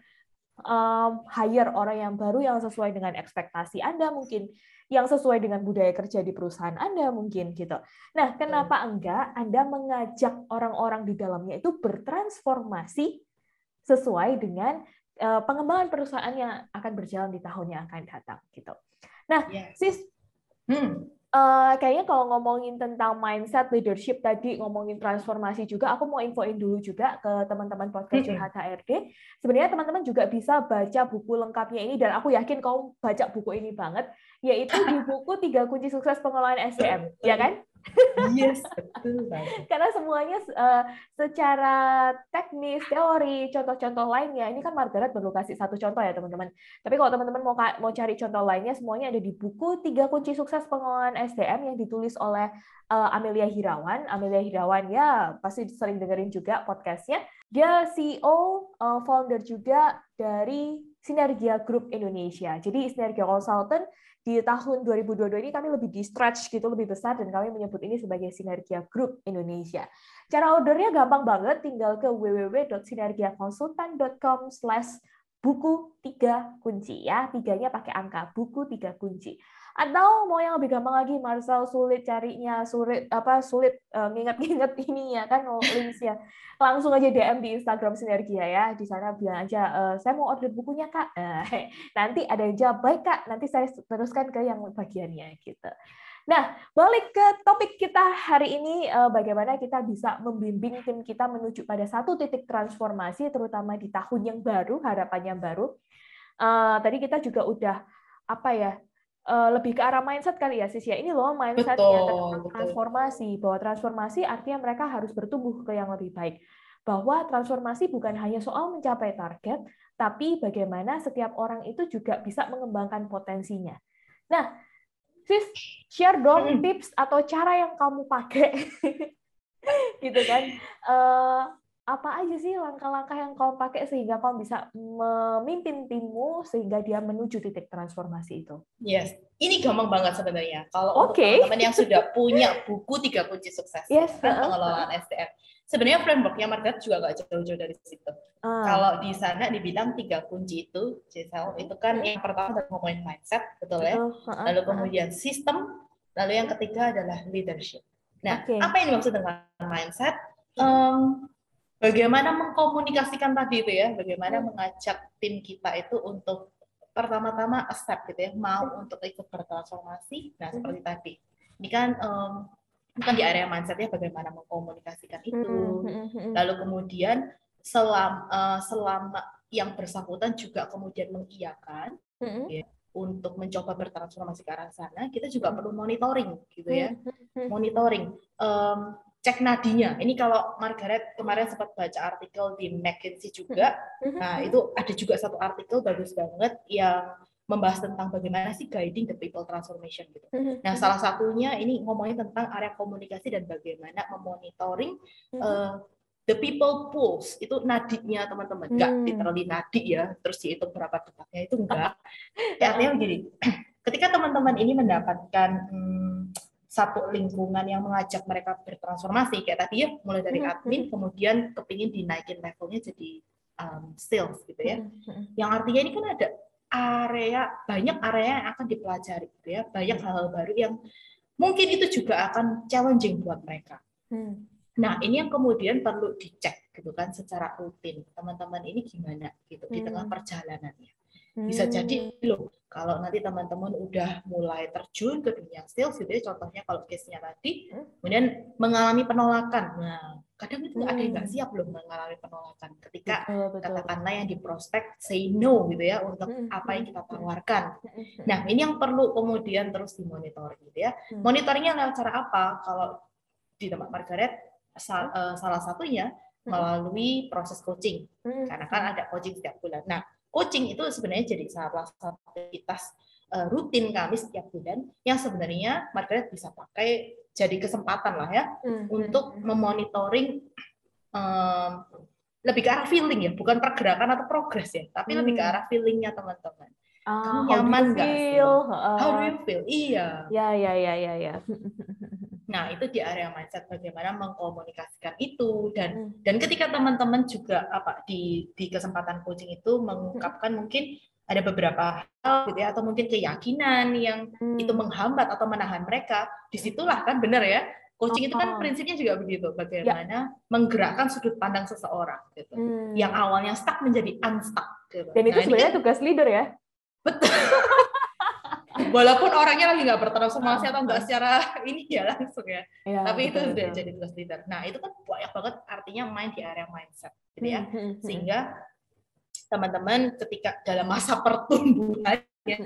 Speaker 1: um, hire orang yang baru yang sesuai dengan ekspektasi Anda mungkin, yang sesuai dengan budaya kerja di perusahaan Anda mungkin gitu. Nah, kenapa enggak Anda mengajak orang-orang di dalamnya itu bertransformasi sesuai dengan pengembangan perusahaan yang akan berjalan di tahun yang akan datang gitu. Nah, yes. sis, hmm. uh, kayaknya kalau ngomongin tentang mindset leadership tadi ngomongin transformasi juga, aku mau infoin dulu juga ke teman-teman podcast curhat HRD. Sebenarnya teman-teman juga bisa baca buku lengkapnya ini dan aku yakin kau baca buku ini banget, yaitu di buku tiga kunci sukses pengelolaan SDM, ya kan?
Speaker 2: Yes, betul
Speaker 1: Karena semuanya uh, secara teknis, teori, contoh-contoh lainnya, ini kan Margaret baru kasih satu contoh ya teman-teman. Tapi kalau teman-teman mau mau cari contoh lainnya, semuanya ada di buku Tiga Kunci Sukses Pengelolaan SDM yang ditulis oleh uh, Amelia Hirawan. Amelia Hirawan ya pasti sering dengerin juga podcastnya. Dia CEO, uh, founder juga dari Sinergia Group Indonesia. Jadi Sinergia Consultant di tahun 2022 ini kami lebih di stretch gitu, lebih besar dan kami menyebut ini sebagai Sinergia Group Indonesia. Cara ordernya gampang banget, tinggal ke www.sinergiakonsultan.com slash buku tiga kunci ya, tiganya pakai angka, buku tiga kunci. Atau mau yang lebih gampang lagi, Marcel sulit carinya, sulit apa sulit uh, nginget-nginget ini ya kan linksnya. Langsung aja DM di Instagram Sinergia ya. Di sana bilang aja, e, saya mau order bukunya kak. Uh, nanti ada yang jawab baik kak. Nanti saya teruskan ke yang bagiannya gitu. Nah, balik ke topik kita hari ini, bagaimana kita bisa membimbing tim kita menuju pada satu titik transformasi, terutama di tahun yang baru, harapan yang baru. Tadi kita juga udah apa ya uh, lebih ke arah mindset kali ya Sis ya. Ini loh mindsetnya tentang transformasi. Bahwa transformasi artinya mereka harus bertumbuh ke yang lebih baik. Bahwa transformasi bukan hanya soal mencapai target, tapi bagaimana setiap orang itu juga bisa mengembangkan potensinya. Nah, sis share dong tips atau cara yang kamu pakai gitu kan uh, apa aja sih langkah-langkah yang kamu pakai sehingga kamu bisa memimpin timmu sehingga dia menuju titik transformasi itu?
Speaker 2: Yes, ini gampang banget sebenarnya. Kalau okay. untuk teman-teman yang sudah punya buku tiga kunci sukses yes, kan, uh, pengelolaan SDM, sebenarnya frameworknya Margaret juga nggak jauh-jauh dari situ. Uh. Kalau di sana dibilang tiga kunci itu, Giselle, itu kan yang pertama adalah ngomongin mindset, betul ya? Uh, uh, lalu kemudian sistem, lalu yang ketiga adalah leadership. Nah, okay. apa yang dimaksud dengan mindset? Um, bagaimana mengkomunikasikan tadi itu ya, bagaimana mengajak tim kita itu untuk pertama-tama accept gitu ya, mau untuk ikut bertransformasi. Nah, seperti tadi. Ini kan um, bukan di area mindset ya bagaimana mengkomunikasikan itu. Lalu kemudian selama uh, selama yang bersangkutan juga kemudian mengiyakan ya, untuk mencoba bertransformasi ke arah sana, kita juga perlu monitoring gitu ya. Monitoring. Um, cek nadinya. Ini kalau Margaret kemarin sempat baca artikel di McKinsey juga. Mm-hmm. Nah, itu ada juga satu artikel bagus banget yang membahas tentang bagaimana sih guiding the people transformation gitu. Mm-hmm. Nah, salah satunya ini ngomongin tentang area komunikasi dan bagaimana memonitoring uh, the people pulse itu nadinya teman-teman enggak hmm. literally nadi ya terus dihitung berapa detaknya itu enggak ya, artinya begini ketika teman-teman ini mendapatkan hmm, satu lingkungan yang mengajak mereka bertransformasi. Kayak tadi ya mulai dari mm-hmm. admin kemudian kepingin dinaikin levelnya jadi um, sales gitu ya. Mm-hmm. yang artinya ini kan ada area banyak area yang akan dipelajari gitu ya. Banyak hal-hal baru yang mungkin itu juga akan challenging buat mereka. Nah ini yang kemudian perlu dicek gitu kan secara rutin. Teman-teman ini gimana gitu di tengah perjalanannya. Bisa jadi loh kalau nanti teman-teman udah mulai terjun ke dunia sales gitu ya contohnya kalau case-nya tadi hmm. kemudian mengalami penolakan nah kadang itu hmm. ada yang nggak hmm. siap loh mengalami penolakan ketika betul, betul. katakanlah yang di prospek say no gitu ya untuk hmm. apa yang kita tawarkan hmm. nah ini yang perlu kemudian terus dimonitor gitu ya hmm. monitoringnya lewat cara apa kalau di tempat Margaret sal, uh, salah satunya melalui proses coaching hmm. karena kan ada coaching setiap bulan nah coaching itu sebenarnya jadi salah satu aktivitas uh, rutin kami setiap bulan yang sebenarnya Margaret bisa pakai jadi kesempatan lah ya mm-hmm. untuk memonitoring um, lebih ke arah feeling ya, bukan pergerakan atau progres ya, tapi mm. lebih ke hmm. arah feelingnya teman-teman. Ah, Kamu nyaman nggak sih? How do you feel? Iya.
Speaker 1: Ya, ya, ya, ya, ya.
Speaker 2: Nah, itu di area mindset bagaimana mengkomunikasikan itu dan hmm. dan ketika teman-teman juga apa di di kesempatan coaching itu mengungkapkan hmm. mungkin ada beberapa hal gitu ya atau mungkin keyakinan yang hmm. itu menghambat atau menahan mereka, di situlah kan benar ya. Coaching oh. itu kan prinsipnya juga begitu, bagaimana ya. menggerakkan sudut pandang seseorang gitu. Hmm. Yang awalnya stuck menjadi unstuck gitu.
Speaker 1: Dan itu nah, sebenarnya kan, tugas leader ya.
Speaker 2: Betul. walaupun orangnya lagi nggak bertransformasi atau nggak secara ini ya langsung ya, ya tapi betul, itu sudah jadi tugas leader. Nah itu kan banyak banget artinya main di area mindset, gitu ya, hmm, hmm, hmm. sehingga teman-teman ketika dalam masa pertumbuhan ya,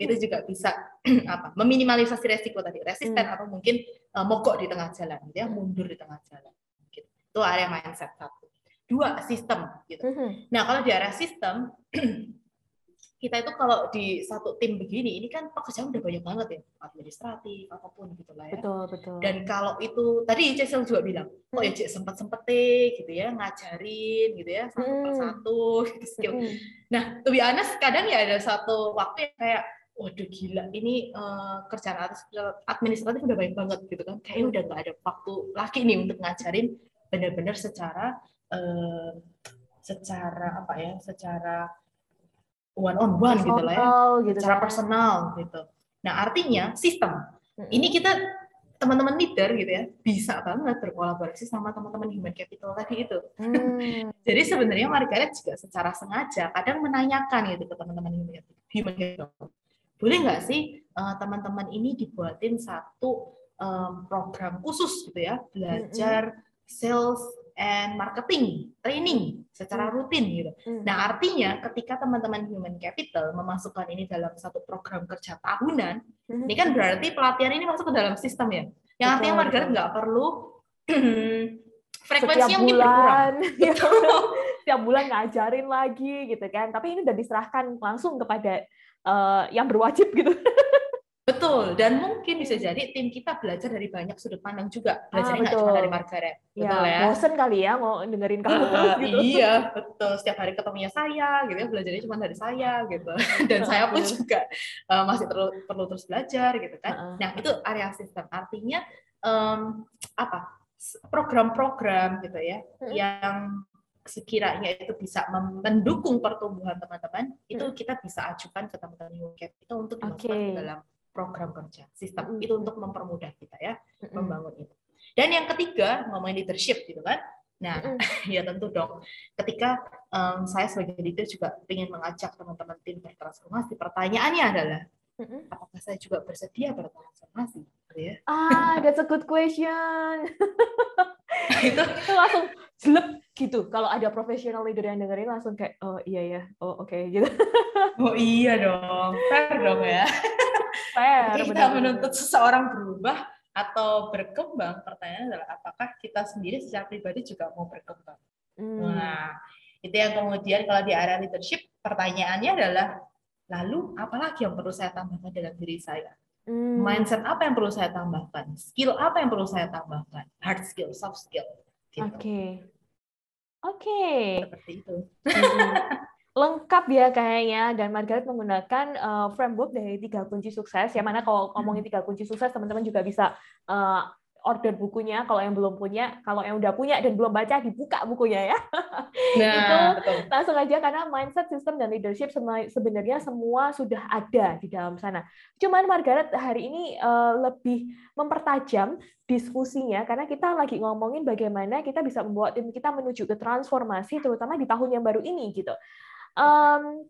Speaker 2: itu juga bisa apa meminimalisasi resiko tadi. Resisten atau mungkin uh, mogok di tengah jalan gitu ya mundur di tengah jalan gitu. itu area mindset satu. Dua sistem gitu. Nah kalau di area sistem kita itu kalau di satu tim begini, ini kan pekerjaan udah banyak banget ya, administratif, apa pun gitu lah ya.
Speaker 1: Betul, betul.
Speaker 2: Dan kalau itu, tadi Cecil juga bilang, oh ya Cek sempat-sempet gitu ya, ngajarin gitu ya, satu hmm. persatu, gitu, skill. Hmm. Nah, to be honest, kadang ya ada satu waktu yang kayak, waduh gila, ini uh, kerjaan administratif udah banyak banget gitu kan, kayaknya udah nggak ada waktu lagi nih untuk ngajarin benar-benar secara, uh, secara apa ya, secara one on one gitu lah ya, gitu secara kan. personal gitu. Nah artinya sistem ini kita teman-teman leader gitu ya bisa banget berkolaborasi sama teman-teman human capital tadi itu. Hmm. Jadi sebenarnya Margaret juga secara sengaja kadang menanyakan gitu ke teman-teman human capital, boleh nggak sih uh, teman-teman ini dibuatin satu um, program khusus gitu ya belajar sales and marketing training secara hmm. rutin gitu. Hmm. Nah artinya ketika teman-teman human capital memasukkan ini dalam satu program kerja tahunan, hmm. ini kan berarti pelatihan ini masuk ke dalam sistem ya. Yang artinya Margaret nggak perlu frekuensi yang
Speaker 1: bulan, berkurang. Setiap bulan ngajarin lagi gitu kan. Tapi ini udah diserahkan langsung kepada uh, yang berwajib gitu.
Speaker 2: Betul, dan mungkin bisa jadi tim kita belajar dari banyak sudut pandang juga. Belajarnya nggak
Speaker 1: betul.
Speaker 2: cuma dari Margaret.
Speaker 1: Ya,
Speaker 2: Betul ya.
Speaker 1: bosen kali ya mau dengerin kamu
Speaker 2: Uh,
Speaker 1: terus gitu.
Speaker 2: Iya, betul. Setiap hari ketemunya saya, gitu ya, belajarnya cuma dari saya, gitu. Dan saya pun juga uh, masih perlu perlu terus belajar, gitu kan.
Speaker 1: Heeh.
Speaker 2: Nah, itu area sistem. Artinya em, apa? Program-program gitu ya,
Speaker 1: Mm-mm.
Speaker 2: yang sekiranya itu bisa mendukung pertumbuhan teman-teman, itu
Speaker 1: Mm-mm.
Speaker 2: kita bisa ajukan ke teman-teman Human Capital untuk dimasukkan dalam program kerja sistem. Itu untuk mempermudah kita ya
Speaker 1: Mm-mm.
Speaker 2: membangun itu. Dan yang ketiga, ngomongin leadership gitu kan. Nah,
Speaker 1: Mm-mm.
Speaker 2: ya tentu dong. Ketika em, saya sebagai leader juga ingin mengajak teman-teman tim bertransformasi, pertanyaannya adalah,
Speaker 1: Mm-mm.
Speaker 2: apakah saya juga bersedia bertransformasi? Ya.
Speaker 1: Ah, that's a good question.
Speaker 2: itu
Speaker 1: itu langsung jelek gitu. Kalau ada professional leader yang dengerin langsung kayak oh iya ya, oh oke gitu.
Speaker 2: oh iya dong, fair dong ya.
Speaker 1: Fair,
Speaker 2: Ketika kita menuntut seseorang berubah atau berkembang, pertanyaannya adalah apakah kita sendiri secara pribadi juga mau berkembang?
Speaker 1: Hmm.
Speaker 2: Nah, itu yang kemudian kalau di area leadership, pertanyaannya adalah, lalu apalagi yang perlu saya tambahkan dalam diri saya?
Speaker 1: Hmm.
Speaker 2: Mindset apa yang perlu saya tambahkan? Skill apa yang perlu saya tambahkan? Hard skill, soft skill. Gitu.
Speaker 1: Oke. Oke.
Speaker 2: Seperti itu.
Speaker 1: Lengkap ya kayaknya dan Margaret menggunakan uh, framework dari tiga kunci sukses. Yang mana kalau ngomongin tiga kunci sukses teman-teman juga bisa uh, order bukunya kalau yang belum punya, kalau yang udah punya dan belum baca dibuka bukunya ya.
Speaker 2: Nah, betul.
Speaker 1: langsung aja karena mindset, sistem dan leadership sebenarnya semua sudah ada di dalam sana. Cuman Margaret hari ini eh, lebih mempertajam diskusinya karena kita lagi ngomongin bagaimana kita bisa membawa tim kita menuju ke transformasi terutama di tahun yang baru ini gitu. Em,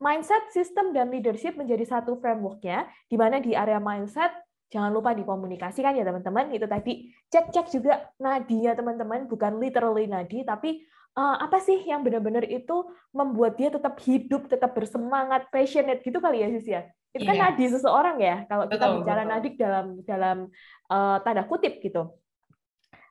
Speaker 1: mindset, sistem dan leadership menjadi satu frameworknya di mana di area mindset jangan lupa dikomunikasikan ya teman-teman. Itu tadi cek-cek juga nadi ya teman-teman, bukan literally nadi tapi eh, apa sih yang benar-benar itu membuat dia tetap hidup, tetap bersemangat, passionate gitu kali ya Sis ya. Itu kan
Speaker 2: Iya.
Speaker 1: nadi seseorang ya kalau kita
Speaker 2: Betul,
Speaker 1: bicara
Speaker 2: betul.
Speaker 1: nadik dalam dalam eh, tanda kutip gitu.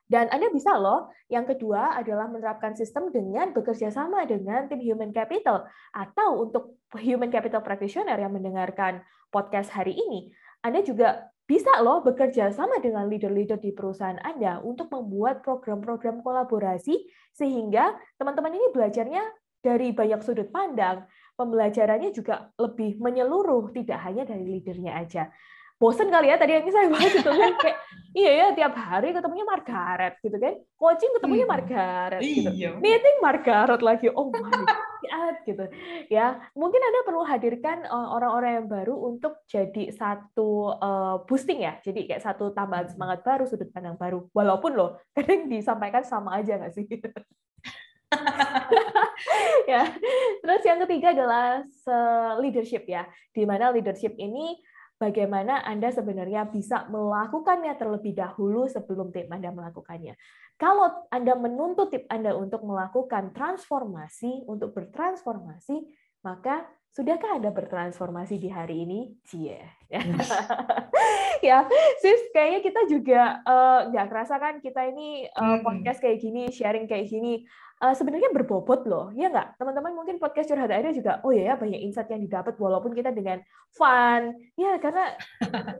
Speaker 1: Dan Anda bisa loh, yang kedua adalah menerapkan sistem dengan bekerja sama dengan tim human capital atau untuk human capital practitioner yang mendengarkan podcast hari ini, Anda juga bisa loh bekerja sama dengan leader-leader di perusahaan Anda untuk membuat program-program kolaborasi sehingga teman-teman ini belajarnya dari banyak sudut pandang, pembelajarannya juga lebih menyeluruh, tidak hanya dari leadernya aja. Bosen kali ya tadi yang saya bahas itu kan kayak iya ya tiap hari ketemunya Margaret gitu kan, coaching ketemunya
Speaker 2: Hmm.
Speaker 1: Margaret gitu.
Speaker 2: Iya.
Speaker 1: meeting Margaret lagi. Oh my god gitu. Ya mungkin anda perlu hadirkan eh, orang-orang yang baru untuk jadi satu eh, boosting ya. Jadi kayak satu tambahan semangat baru sudut pandang baru. Walaupun loh kadang disampaikan sama aja nggak sih? Ya terus yang ketiga adalah leadership ya. Di mana leadership ini bagaimana Anda sebenarnya bisa melakukannya terlebih dahulu sebelum tim Anda melakukannya. Kalau Anda menuntut tim Anda untuk melakukan transformasi, untuk bertransformasi, maka sudahkah Anda bertransformasi di hari ini? Cie. ya, sis, kayaknya kita juga eh, nggak kerasa kan kita ini
Speaker 2: Hmm.
Speaker 1: podcast kayak gini, sharing kayak gini, eh, sebenarnya berbobot loh, ya nggak? Teman-teman mungkin podcast curhat ada juga, oh ya, ya banyak insight yang didapat walaupun kita dengan fun, ya karena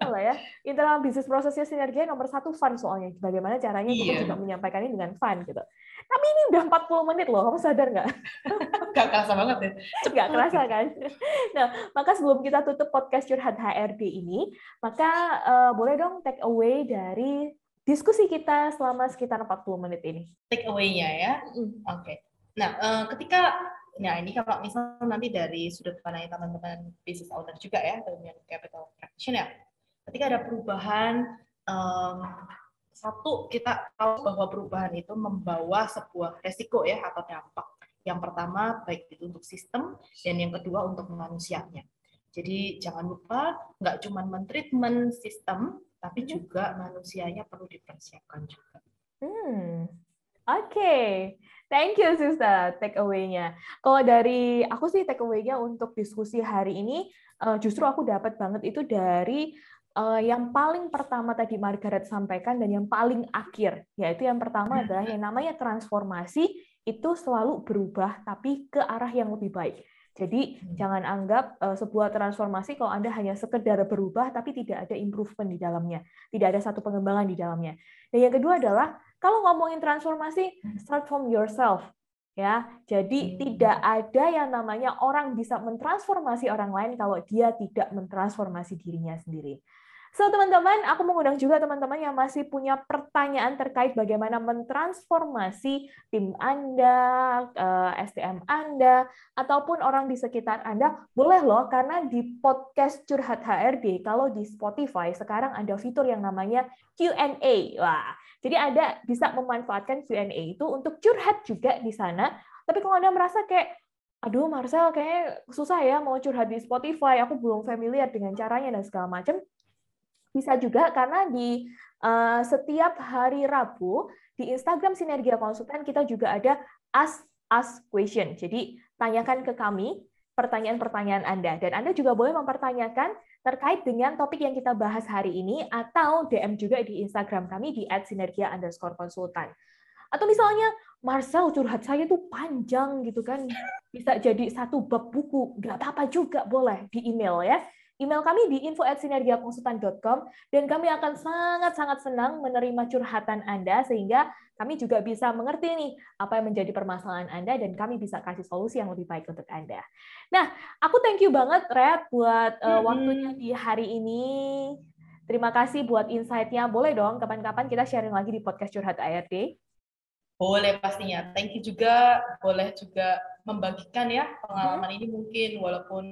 Speaker 1: lah ya internal bisnis prosesnya sinergi nomor satu fun soalnya, bagaimana caranya kita
Speaker 2: Iya.
Speaker 1: juga menyampaikan ini dengan fun gitu. Tapi ini udah 40 menit loh, kamu sadar nggak?
Speaker 2: Gak kerasa banget ya.
Speaker 1: nggak kerasa kan? Nah, maka sebelum kita tutup podcast curhat HRD ini, maka eh, boleh dong take away dari diskusi kita selama sekitar 40 menit ini.
Speaker 2: Take away-nya ya. Oke. Nah, eh, ketika nah ini kalau misal nanti dari sudut pandang teman-teman business owner juga ya, dengan capital practitioner, ketika ada perubahan em, satu kita tahu bahwa perubahan itu membawa sebuah resiko ya atau dampak. Yang pertama baik itu untuk sistem dan yang kedua untuk manusianya. Jadi jangan lupa nggak cuma mentreatment sistem, tapi juga manusianya perlu dipersiapkan juga.
Speaker 1: Hmm. Oke, thank you Sister take away-nya. Kalau dari aku sih take away-nya untuk diskusi hari ini eh, justru aku dapat banget itu dari eh, yang paling pertama tadi Margaret sampaikan dan yang paling akhir, yaitu yang pertama adalah yang namanya transformasi itu selalu berubah tapi ke arah yang lebih baik. Jadi hmm. jangan anggap uh, sebuah transformasi kalau Anda hanya sekedar berubah tapi tidak ada improvement di dalamnya, tidak ada satu pengembangan di dalamnya. Dan yang kedua adalah kalau ngomongin transformasi, start from yourself. Ya, jadi hmm. tidak ada yang namanya orang bisa mentransformasi orang lain kalau dia tidak mentransformasi dirinya sendiri. So, teman-teman, aku mengundang juga teman-teman yang masih punya pertanyaan terkait bagaimana mentransformasi tim Anda, eh, SDM Anda, ataupun orang di sekitar Anda. Boleh loh, karena di podcast Curhat HRD, kalau di Spotify, sekarang ada fitur yang namanya Q&A. Wah, jadi Anda bisa memanfaatkan Q&A itu untuk curhat juga di sana. Tapi kalau Anda merasa kayak, aduh Marcel kayak susah ya mau curhat di Spotify, aku belum familiar dengan caranya dan segala macam, bisa juga karena di uh, setiap hari Rabu di Instagram Sinergia Konsultan kita juga ada ask ask question. Jadi tanyakan ke kami pertanyaan-pertanyaan Anda dan Anda juga boleh mempertanyakan terkait dengan topik yang kita bahas hari ini atau DM juga di Instagram kami di @sinergia. Atau misalnya, Marcel curhat saya tuh panjang gitu kan, bisa jadi satu bab buku, nggak apa-apa juga boleh di email ya email kami di info@sinergiakonsultan.com dan kami akan sangat-sangat senang menerima curhatan Anda sehingga kami juga bisa mengerti nih apa yang menjadi permasalahan Anda dan kami bisa kasih solusi yang lebih baik untuk Anda. Nah, aku thank you banget Red buat uh, waktunya di hari ini. Terima kasih buat insight-nya. Boleh dong kapan-kapan kita sharing lagi di podcast Curhat ARD.
Speaker 2: Boleh pastinya. Thank you juga. Boleh juga membagikan ya pengalaman hmm. ini mungkin walaupun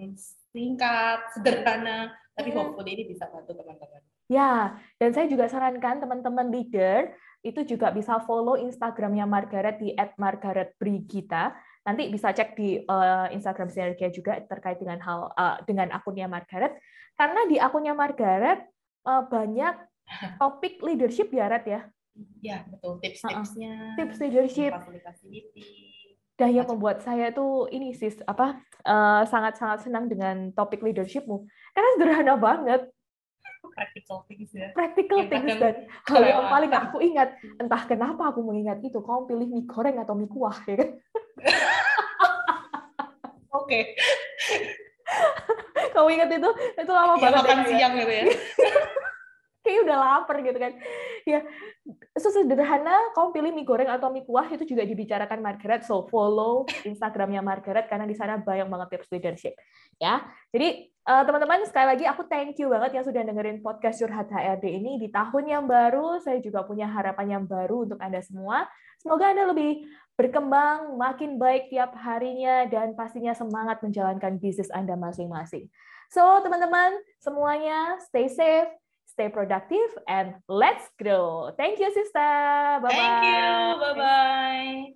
Speaker 2: singkat, sederhana, tapi hmm. hopefully ini bisa bantu teman-teman.
Speaker 1: Ya, dan saya juga sarankan teman-teman leader itu juga bisa follow Instagramnya Margaret di @margaretbrigita. Nanti bisa cek di uh, Instagram Sinergia juga terkait dengan hal uh, dengan akunnya Margaret. Karena di akunnya Margaret uh, banyak topik leadership ya, Red ya.
Speaker 2: Ya, betul. Tips-tipsnya.
Speaker 1: Uh -uh. Tips leadership. Fasilitasi dan yang membuat saya tuh ini sih apa eh, sangat-sangat uh, senang dengan topik leadershipmu. Karena sederhana banget.
Speaker 2: Practical things ya.
Speaker 1: Practical yang things dan hal yang paling aku ingat entah kenapa aku mengingat itu kamu pilih mie goreng atau mie kuah ya kan?
Speaker 2: Oke.
Speaker 1: Kamu ingat itu? Itu lama ya, banget
Speaker 2: makan ya, siang gitu ya
Speaker 1: kayak udah lapar gitu kan. Ya sesederhana kamu pilih mie goreng atau mie kuah itu juga dibicarakan Margaret. So follow Instagramnya Margaret karena di sana banyak banget tips leadership ya. Jadi eh, teman-teman sekali lagi aku thank you banget yang sudah dengerin podcast curhat HRD ini di tahun yang baru. Saya juga punya harapan yang baru untuk anda semua. Semoga anda lebih berkembang makin baik tiap harinya dan pastinya semangat menjalankan bisnis anda masing-masing. So teman-teman semuanya stay safe stay productive, and let's grow. Thank you, sister. Bye-bye.
Speaker 2: Thank you. Bye-bye.